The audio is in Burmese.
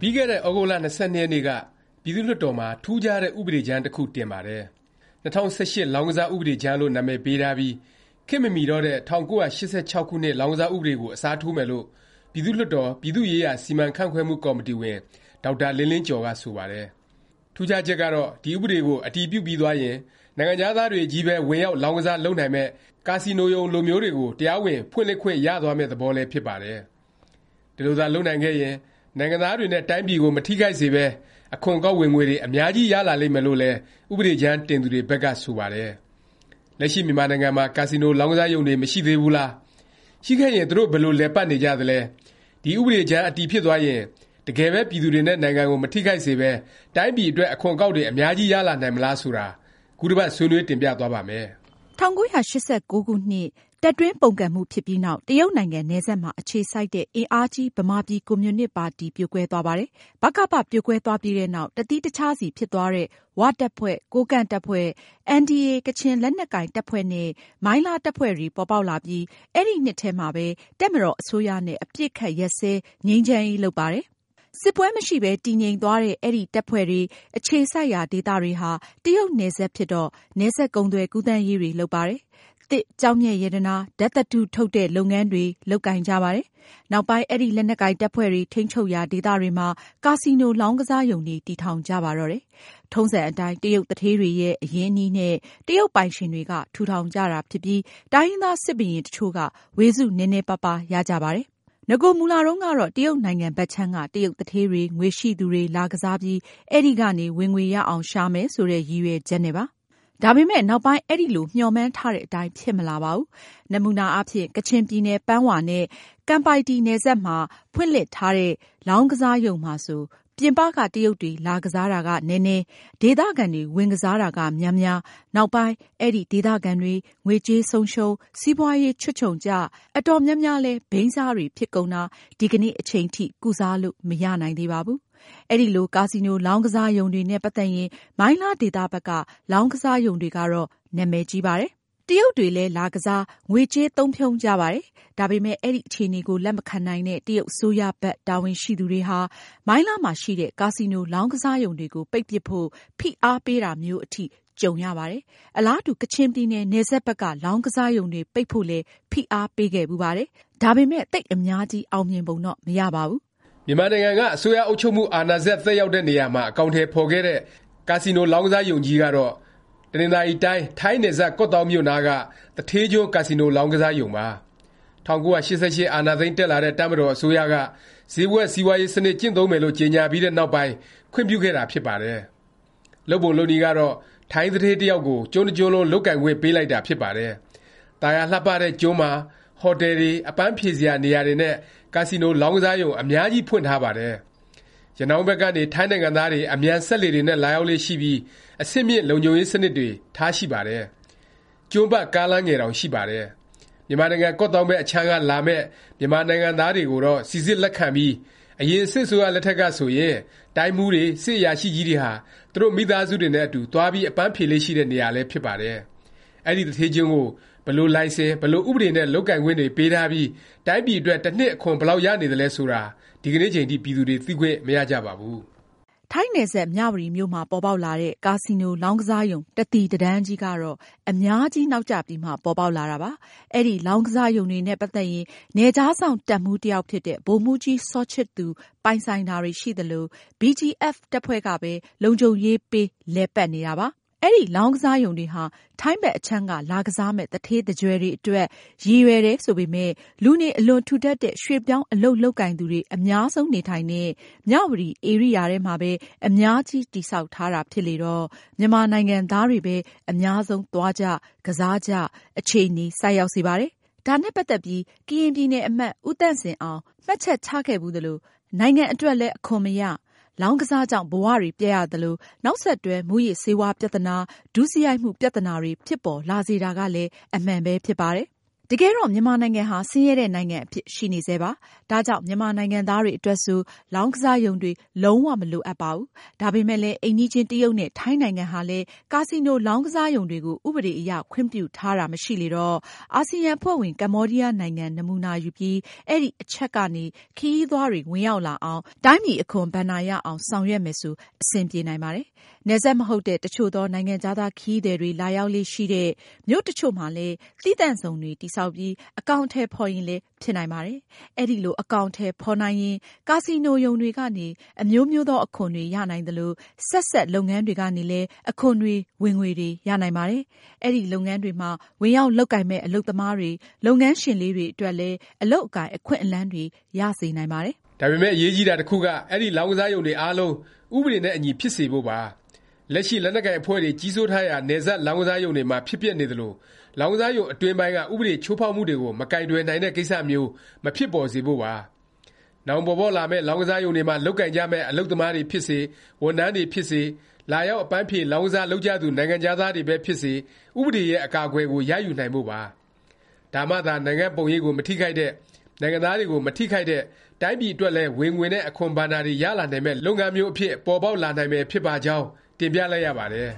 ပြီးခဲ့တဲ့သြဂုတ်လ ၂၂ ရက်နေ့က ပြည်သူ့လွှတ်တော်မှာ ထူးခြားတဲ့ ဥပဒေကြမ်းတစ်ခု တင်ပါတယ်။၂၀၁၈ လောင်းကစား ဥပဒေကြမ်းလို့ နာမည်ပေးထားပြီး ခေတ်မမီတော့တဲ့ ၁၉၈၆ ခုနှစ် လောင်းကစား ဥပဒေကို အစားထိုးမယ်လို့ ပြည်သူ့လွှတ်တော် ပြည်သူ့ရေးရာ စီမံခန့်ခွဲမှု ကော်မတီဝင် ဒေါက်တာလင်းလင်းကျော်က ဆိုပါတယ်။ထူးခြားချက်ကတော့ ဒီ ဥပဒေကို အတည်ပြုပြီးသွားရင် နိုင်ငံခြားသားတွေချည်းပဲ ဝင်ရောက် လောင်းကစား လုပ်နိုင်မယ့် ကာစီနိုရုံလိုမျိုးတွေကို တရားဝင် ဖွင့်လှစ်ခွင့် ရသွားမယ့် သဘောလည်း ဖြစ်ပါတယ်။ဒီလိုသာ လုပ်နိုင်ခဲ့ရင် နိုင်ငံသားတွေနဲ့ တိုင်းပြည်ကို မထိခိုက်စေပဲ အခွန်အကောက် ဝင်ငွေတွေ အများကြီး ရလာလိမ့်မယ်လို့လည်း ဥပဒေကြမ်း တင်သူတွေဘက်က ဆိုပါတယ်။လက်ရှိ မြန်မာနိုင်ငံမှာ ကာစီနို လောင်းကစားရုံတွေ မရှိသေးဘူးလား၊ရှိခဲ့ရင် သူတို့ ဘယ်လို လည်ပတ်နေကြသလဲ၊ဒီ ဥပဒေကြမ်း အတည်ဖြစ်သွားရင် တကယ်ပဲ ပြည်သူတွေနဲ့ နိုင်ငံကို မထိခိုက်စေပဲ တိုင်းပြည်အတွက် အခွန်အကောက်တွေ အများကြီး ရလာနိုင်မလား ဆိုတာ ခုတစ်ပတ် ဆွေးနွေးတင်ပြသွားပါ့မယ်။၁၉၈၉ ခုနှစ် တပ်တွင်းပုန်ကန်မှုဖြစ်ပြီးနောက် တရုတ်နိုင်ငံ နယ်စပ်မှာ အခြေစိုက်တဲ့ အင်အားကြီး ဗမာပြည်ကွန်မြူနစ်ပါတီ ပြိုကွဲသွားပါတယ်။ဗကပ ပြိုကွဲသွားပြီးနောက်တစ်သီးတစ်ခြားစီဖြစ်သွားတဲ့၀တပ်ဖွဲ့၊ကိုးကန့်တပ်ဖွဲ့၊အင်န်ဒီအေကချင်လက်နက်ကိုင်တပ်ဖွဲ့နဲ့ မိုင်းလားတပ်ဖွဲ့တွေ ပေါ်ပေါက်လာပြီး အဲဒီနှစ်ထဲမှာပဲ တပ်မတော်အစိုးရနဲ့ အပစ်အခတ်ရပ်စဲ ငြိမ်းချမ်းရေး လုပ်ပါတယ်။ စစ်ပွဲမရှိပဲတည်ငြိမ်သွားတဲ့ အဲဒီတပ်ဖွဲ့တွေ အခြေစိုက်ရာ ဒေသတွေဟာ တရုတ်နယ်စပ်ဖြစ်တော့ နယ်စပ်ကုန်သွယ်ကူးသန်းရေးတွေ လုပ်ပါတယ်။သစ်၊ကျောက်မျက်ရတနာ၊ဓာတ်သတ္တု ထုတ်တဲ့ လုပ်ငန်းတွေ လုပ်ကိုင်ကြပါတယ်။နောက်ပိုင်း အဲဒီ လက်နက်ကိုင်တပ်ဖွဲ့တွေ ထိန်းချုပ်ရာ ဒေသတွေမှာ ကာစီနို လောင်းကစားရုံတွေ တည်ထောင်ကြပါတော့တယ်။ထုံးစံအတိုင်း တရုတ်သူဌေးတွေရဲ့ အရင်းအနှီးနဲ့ တရုတ်ပိုင်ရှင်တွေက ထူထောင်ကြတာဖြစ်ပြီး တိုင်းရင်းသား စစ်ဘုရင် တစ်ချို့က ဝေစုနည်းနည်းပါးပါး ရကြပါတယ်။ နဂိုမူလတုန်းကတော့ တရုတ်နိုင်ငံဘက်ခြမ်းက တရုတ်သူဌေးတွေ၊ငွေရှိသူတွေ လာကစားပြီး အဲဒီကနေ ဝင်ငွေရအောင်ရှာမယ် ဆိုတဲ့ ရည်ရွယ်ချက်နဲ့ပါ။ဒါပေမယ့် နောက်ပိုင်း အဲလို မျှော်မှန်းထားတဲ့အတိုင်း ဖြစ်မလာပါဘူး။နမူနာအားဖြင့် ကချင်ပြည်နယ် ပန်ဝါနဲ့ကမ်ပိုင်တီ နယ်စပ်မှာ ဖွင့်လှစ်ထားတဲ့ လောင်းကစားရုံမှာဆို ပြင်ပက တရုတ်တွေ လာကစားတာက နည်းနည်း၊ဒေသခံတွေ ဝင်ကစားတာက များများ၊နောက်ပိုင်း အဲဒီ ဒေသခံတွေ ငွေကြေးဆုံးရှုံး၊စီးပွားရေး ချွတ်ခြုံကျ၊အတော်များများလည်း ဘိန်းစားတွေ ဖြစ်ကုန်တာ ဒီကနေ့ အချိန်ထိ ကုစားလို့ မရနိုင်သေးပါဘူး။အဲလို ကာစီနို လောင်းကစားရုံတွေနဲ့ ပတ်သက်ရင် မိုင်းလားဒေသဘက်က လောင်းကစားရုံတွေကတော့ နာမည်ကြီးပါတယ်။တ ရုတ်တွေလည်း လာကစား၊ငွေကြေးသုံးဖြုန်းကြပါတယ်။ဒါပေမယ့် အဲဒီအခြေအနေကို လက်မခံနိုင်တဲ့ တရုတ်အစိုးရဘက် တာဝန်ရှိသူတွေဟာ မိုင်းလားမှာရှိတဲ့ ကာစီနို လောင်းကစားရုံတွေကို ပိတ်ပစ်ဖို့ ဖိအားပေးတာမျိုးအထိ ကြုံရပါတယ်။အလားတူ ကချင်ပြည်နယ် နယ်စပ်ဘက်က လောင်းကစားရုံတွေပိတ်ဖို့လည်း ဖိအားပေးခဲ့ဖူးပါတယ်။ဒါပေမယ့် သိပ်အများကြီး အောင်မြင်ပုံတော့ မရပါဘူး။မြန်မာနိုင်ငံက အစိုးရအုပ်ချုပ်မှု အာဏာစက် သက်ရောက်တဲ့နေရာမှာ အကောင်အထည် ဖော်ခဲ့တဲ့ ကာစီနို လောင်းကစားရုံကြီးကတော့ တနင်္သာရီတိုင်း ထိုင်းနယ်စပ် ကော့သောင်းမြို့နားက သူဌေးကျွန်း ကာစီနို လောင်းကစားရုံပါ။၁၉၈၈ အာဏာသိမ်းတက်လာတဲ့ တပ်မတော်အစိုးရက ဈေးကွက်စီးပွားရေး စနစ် ကျင့်သုံးမယ်လို့ ကြေငြာပြီးတဲ့နောက်ပိုင်း ခွင့်ပြုခဲ့တာ ဖြစ်ပါတယ်။လုပ်ပုံလုပ်နည်းကတော့ ထိုင်းသူဌေး တစ်ယောက်ကို ကျွန်းတစ်ကျွန်းလုံး လုပ်ကိုင်ခွင့် ပေးလိုက်တာ ဖြစ်ပါတယ်။သာယာလှပတဲ့ ကျွန်းမှာ ဟော်တယ်တွေ၊အပန်းဖြေစရာ နေရာတွေနဲ့ ကာစီနို လောင်းကစားရုံ အများကြီး ဖွင့်ထားပါတယ်။ ရနောင်းဘက်ကနေ ထိုင်းနိုင်ငံသားတွေ အမြန်စက်လှေတွေနဲ့ လာရောက်လေ့ရှိပြီး အဆင့်မြင့် လုံခြုံရေးစနစ်တွေ ထားရှိပါတယ်။ကျွန်းပတ်ကားလမ်းငယ်တောင် ရှိပါတယ်။မြန်မာနိုင်ငံ ကော့သောင်းဘက်အခြမ်းက လာမယ့် မြန်မာနိုင်ငံသားတွေကိုတော့ စိစစ်လက်ခံပြီး အရင် စစ်အစိုးရလက်ထက်ကဆိုရင် တိုင်းမှူးတွေ၊စစ်အရာရှိကြီးတွေဟာ သူတို့ မိသားစုတွေနဲ့အတူ သွားပြီး အပန်းဖြေလေ့ရှိတဲ့ နေရာလည်း ဖြစ်ပါတယ်။အဲဒီ သူဌေးကျွန်းကို ဘယ်လိုလိုင်စင်၊ဘယ်လိုဥပဒေနဲ့လုပ်ကိုင်ခွင့်တွေပေးထားပြီးတိုင်းပြည်အတွက်တစ်နှစ်အခွန်ဘယ်လောက်ရနေသလဲဆိုတာဒီကနေ့အချိန်ထိပြည်သူတွေသိခွင့်မရကြပါဘူး။ထိုင်းနယ်စပ်မြဝတီမြို့မှာပေါ်ပေါက်လာတဲ့ကာစီနိုလောင်းကစားရုံတစ်သီတစ်တန်းကြီးကတော့အများကြီးနောက်ကျပြီးမှပေါ်ပေါက်လာတာပါ။အဲဒီလောင်းကစားရုံတွေနဲ့ပတ်သက်ရင်နယ်ခြားစောင့်တပ်မှူးတစ်ယောက်ဖြစ်တဲ့ဗိုလ်မှူးကြီးစောချစ်သူပိုင်ဆိုင်တာတွေရှိသလို၊ BGF တပ်ဖွဲ့ကပဲလုံခြုံရေးပေးလည်ပတ်နေတာပါ။ အဲဒီ လောင်းကစားရုံတွေဟာ ထိုင်းဘက်အခြမ်းက လာကစားမယ့် သူဌေးသူကြွယ်တွေအတွက် ရည်ရွယ်တယ်ဆိုပေမယ့် လူနေအလွန်ထူထပ်တဲ့ ရွှေ့ပြောင်းအလုပ်လုပ်ကိုင်သူတွေ အများဆုံးနေထိုင်တဲ့ မြဝတီဧရိယာထဲမှာပဲ အများကြီး တည်ဆောက်ထားတာဖြစ်လေတော့ မြန်မာနိုင်ငံသားတွေပဲ အများဆုံးသွားကြ၊ကစားကြ အခြေအနေ ဆိုက်ရောက်စေပါတယ်။ဒါနဲ့ ပတ်သက်ပြီး ကရင်ပြည်နယ်အမတ် ဦးသန့်စင်အောင် မှတ်ချက်ချခဲ့ဖူးသလို၊နိုင်ငံအတွက်လည်း အခွန်မရ၊ လောင်းကစားကြောင့် ဘဝတွေ ပျက်ရသလို၊နောက်ဆက်တွဲ မူးယစ်ဆေးဝါး ပြသနာ၊ဒုစရိုက်မှု ပြသနာတွေ ဖြစ်ပေါ်လာစေတာကလည်း အမှန်ပဲ ဖြစ်ပါတယ်။ တတကယ်တော့ မြန်မာနိုင်ငံဟာ ဆင်းရဲတဲ့နိုင်ငံအဖြစ် ရှိနေဆဲပါ။ဒါကြောင့် မြန်မာနိုင်ငံသားတွေအတွက်ဆို လောင်းကစားရုံတွေ လုံး၀မလိုအပ်ပါဘူး။ဒါပေမယ့်လည်း အိမ်နီးချင်း တရုတ်နဲ့ ထိုင်းနိုင်ငံဟာလည်း ကာစီနိုလောင်းကစားရုံတွေကို ဥပဒေအရ ခွင့်ပြုထားတာ မရှိလေတော့ အာဆီယံအဖွဲ့ဝင် ကမ္ဘောဒီးယားနိုင်ငံ နမူနာယူပြီး အဲဒီအချက်ကနေ ခရီးသွားတွေ ဝင်ရောက်လာအောင်၊တိုင်းပြည်အခွန် ဘဏ္ဍာရအောင် ဆောင်ရွက်မယ်ဆို အဆင်ပြေနိုင်ပါတယ်။နယ်စပ်မဟုတ်တဲ့တစ်ချို့သော နိုင်ငံခြားသား ခရီးသည်တွေ လာရောက်လေ့ရှိတဲ့ မြို့တစ်ချို့မှာလည်း သီးသန့်ဇုံတွေ တည်ဆောက်ပြီး အကောင်အထည် ဖော်ရင်လည်း ဖြစ်နိုင်ပါတယ်။အဲလို အကောင်အထည် ဖော်နိုင်ရင် ကာစီနိုရုံတွေကနေ အမျိုးမျိုးသော အခွန်တွေ ရနိုင်သလို၊ဆက်စပ် လုပ်ငန်းတွေကနေလည်း အခွန်တွေ ဝင်ငွေတွေ ရနိုင်ပါတယ်။အဲဒီ လုပ်ငန်းတွေမှာ ဝင်ရောက်လုပ်ကိုင်မယ့် အလုပ်သမားတွေ၊လုပ်ငန်းရှင်လေးတွေ အတွက်လည်း အလုပ်အကိုင် အခွင့်အလမ်းတွေ ရစေနိုင်ပါတယ်။ဒါပေမယ့် အရေးကြီးတာ တစ်ခုက အဲဒီ လောင်းကစားရုံတွေအားလုံး ဥပဒေနဲ့အညီ ဖြစ်စေဖို့ပါ။ လက်ရှိ လက်နက်ကိုင် အဖွဲ့တွေ ကြီးစိုးထားရာ နယ်စပ် လောင်းကစားရုံတွေမှာ ဖြစ်ပျက်နေသလို၊လောင်းကစားရုံ အတွင်းပိုင်းက ဥပဒေ ချိုးဖေါက်မှုတွေကို မကိုင်တွယ်နိုင်တဲ့ ကိစ္စမျိုး မဖြစ်ပေါ်စေဖို့ပါ။နောင်ပေါ်ပေါက်လာမယ့် လောင်းကစားရုံတွေမှာ လုပ်ကိုင်ကြမယ့် အလုပ်သမားတွေဖြစ်စေ၊ဝန်ထမ်းတွေဖြစ်စေ၊လာရောက် အပန်းဖြေ လောင်းကစား လုပ်ကြသူ နိုင်ငံခြားသားတွေပဲဖြစ်စေ ဥပဒေရဲ့ အကာအကွယ်ကို ရယူနိုင်ဖို့ပါ။ဒါမှသာ နိုင်ငံ့ပုံရိပ်ကို မထိခိုက်တဲ့၊နိုင်ငံသားတွေကို မထိခိုက်တဲ့၊တိုင်းပြည်အတွက်လည်း ဝင်ငွေနဲ့ အခွန်ဘဏ္ဍာတွေ ရလာနိုင်မယ့် လုပ်ငန်းမျိုးအဖြစ် ပေါ်ပေါက်လာနိုင်မယ် ဖြစ်ပါကြောင်း တင်ပြလိုက်ရပါတယ်